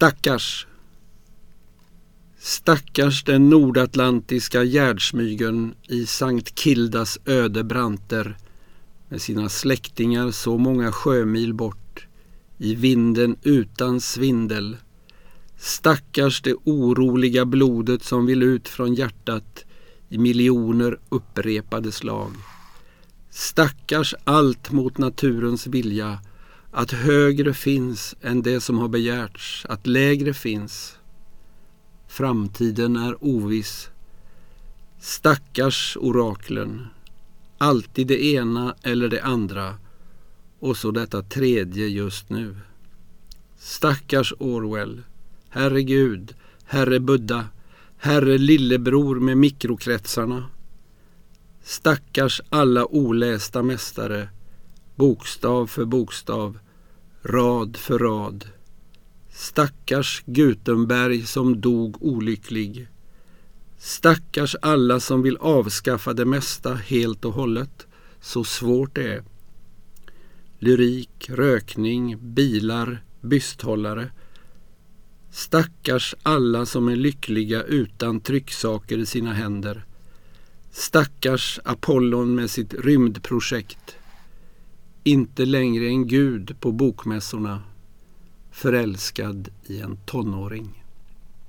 Stackars! Stackars den nordatlantiska gärdsmygen i Sankt Kildas öde branter med sina släktingar så många sjömil bort i vinden utan svindel. Stackars det oroliga blodet som vill ut från hjärtat i miljoner upprepade slag. Stackars allt mot naturens vilja att högre finns än det som har begärts, att lägre finns. Framtiden är oviss. Stackars oraklen. Alltid det ena eller det andra och så detta tredje just nu. Stackars Orwell. Herregud, herre Buddha, herre lillebror med mikrokretsarna. Stackars alla olästa mästare, bokstav för bokstav, rad för rad. Stackars Gutenberg som dog olycklig. Stackars alla som vill avskaffa det mesta helt och hållet. Så svårt det är. Lyrik, rökning, bilar, bysthållare. Stackars alla som är lyckliga utan trycksaker i sina händer. Stackars Apollon med sitt rymdprojekt. Inte längre en gud på bokmässorna. Förälskad i en tonåring.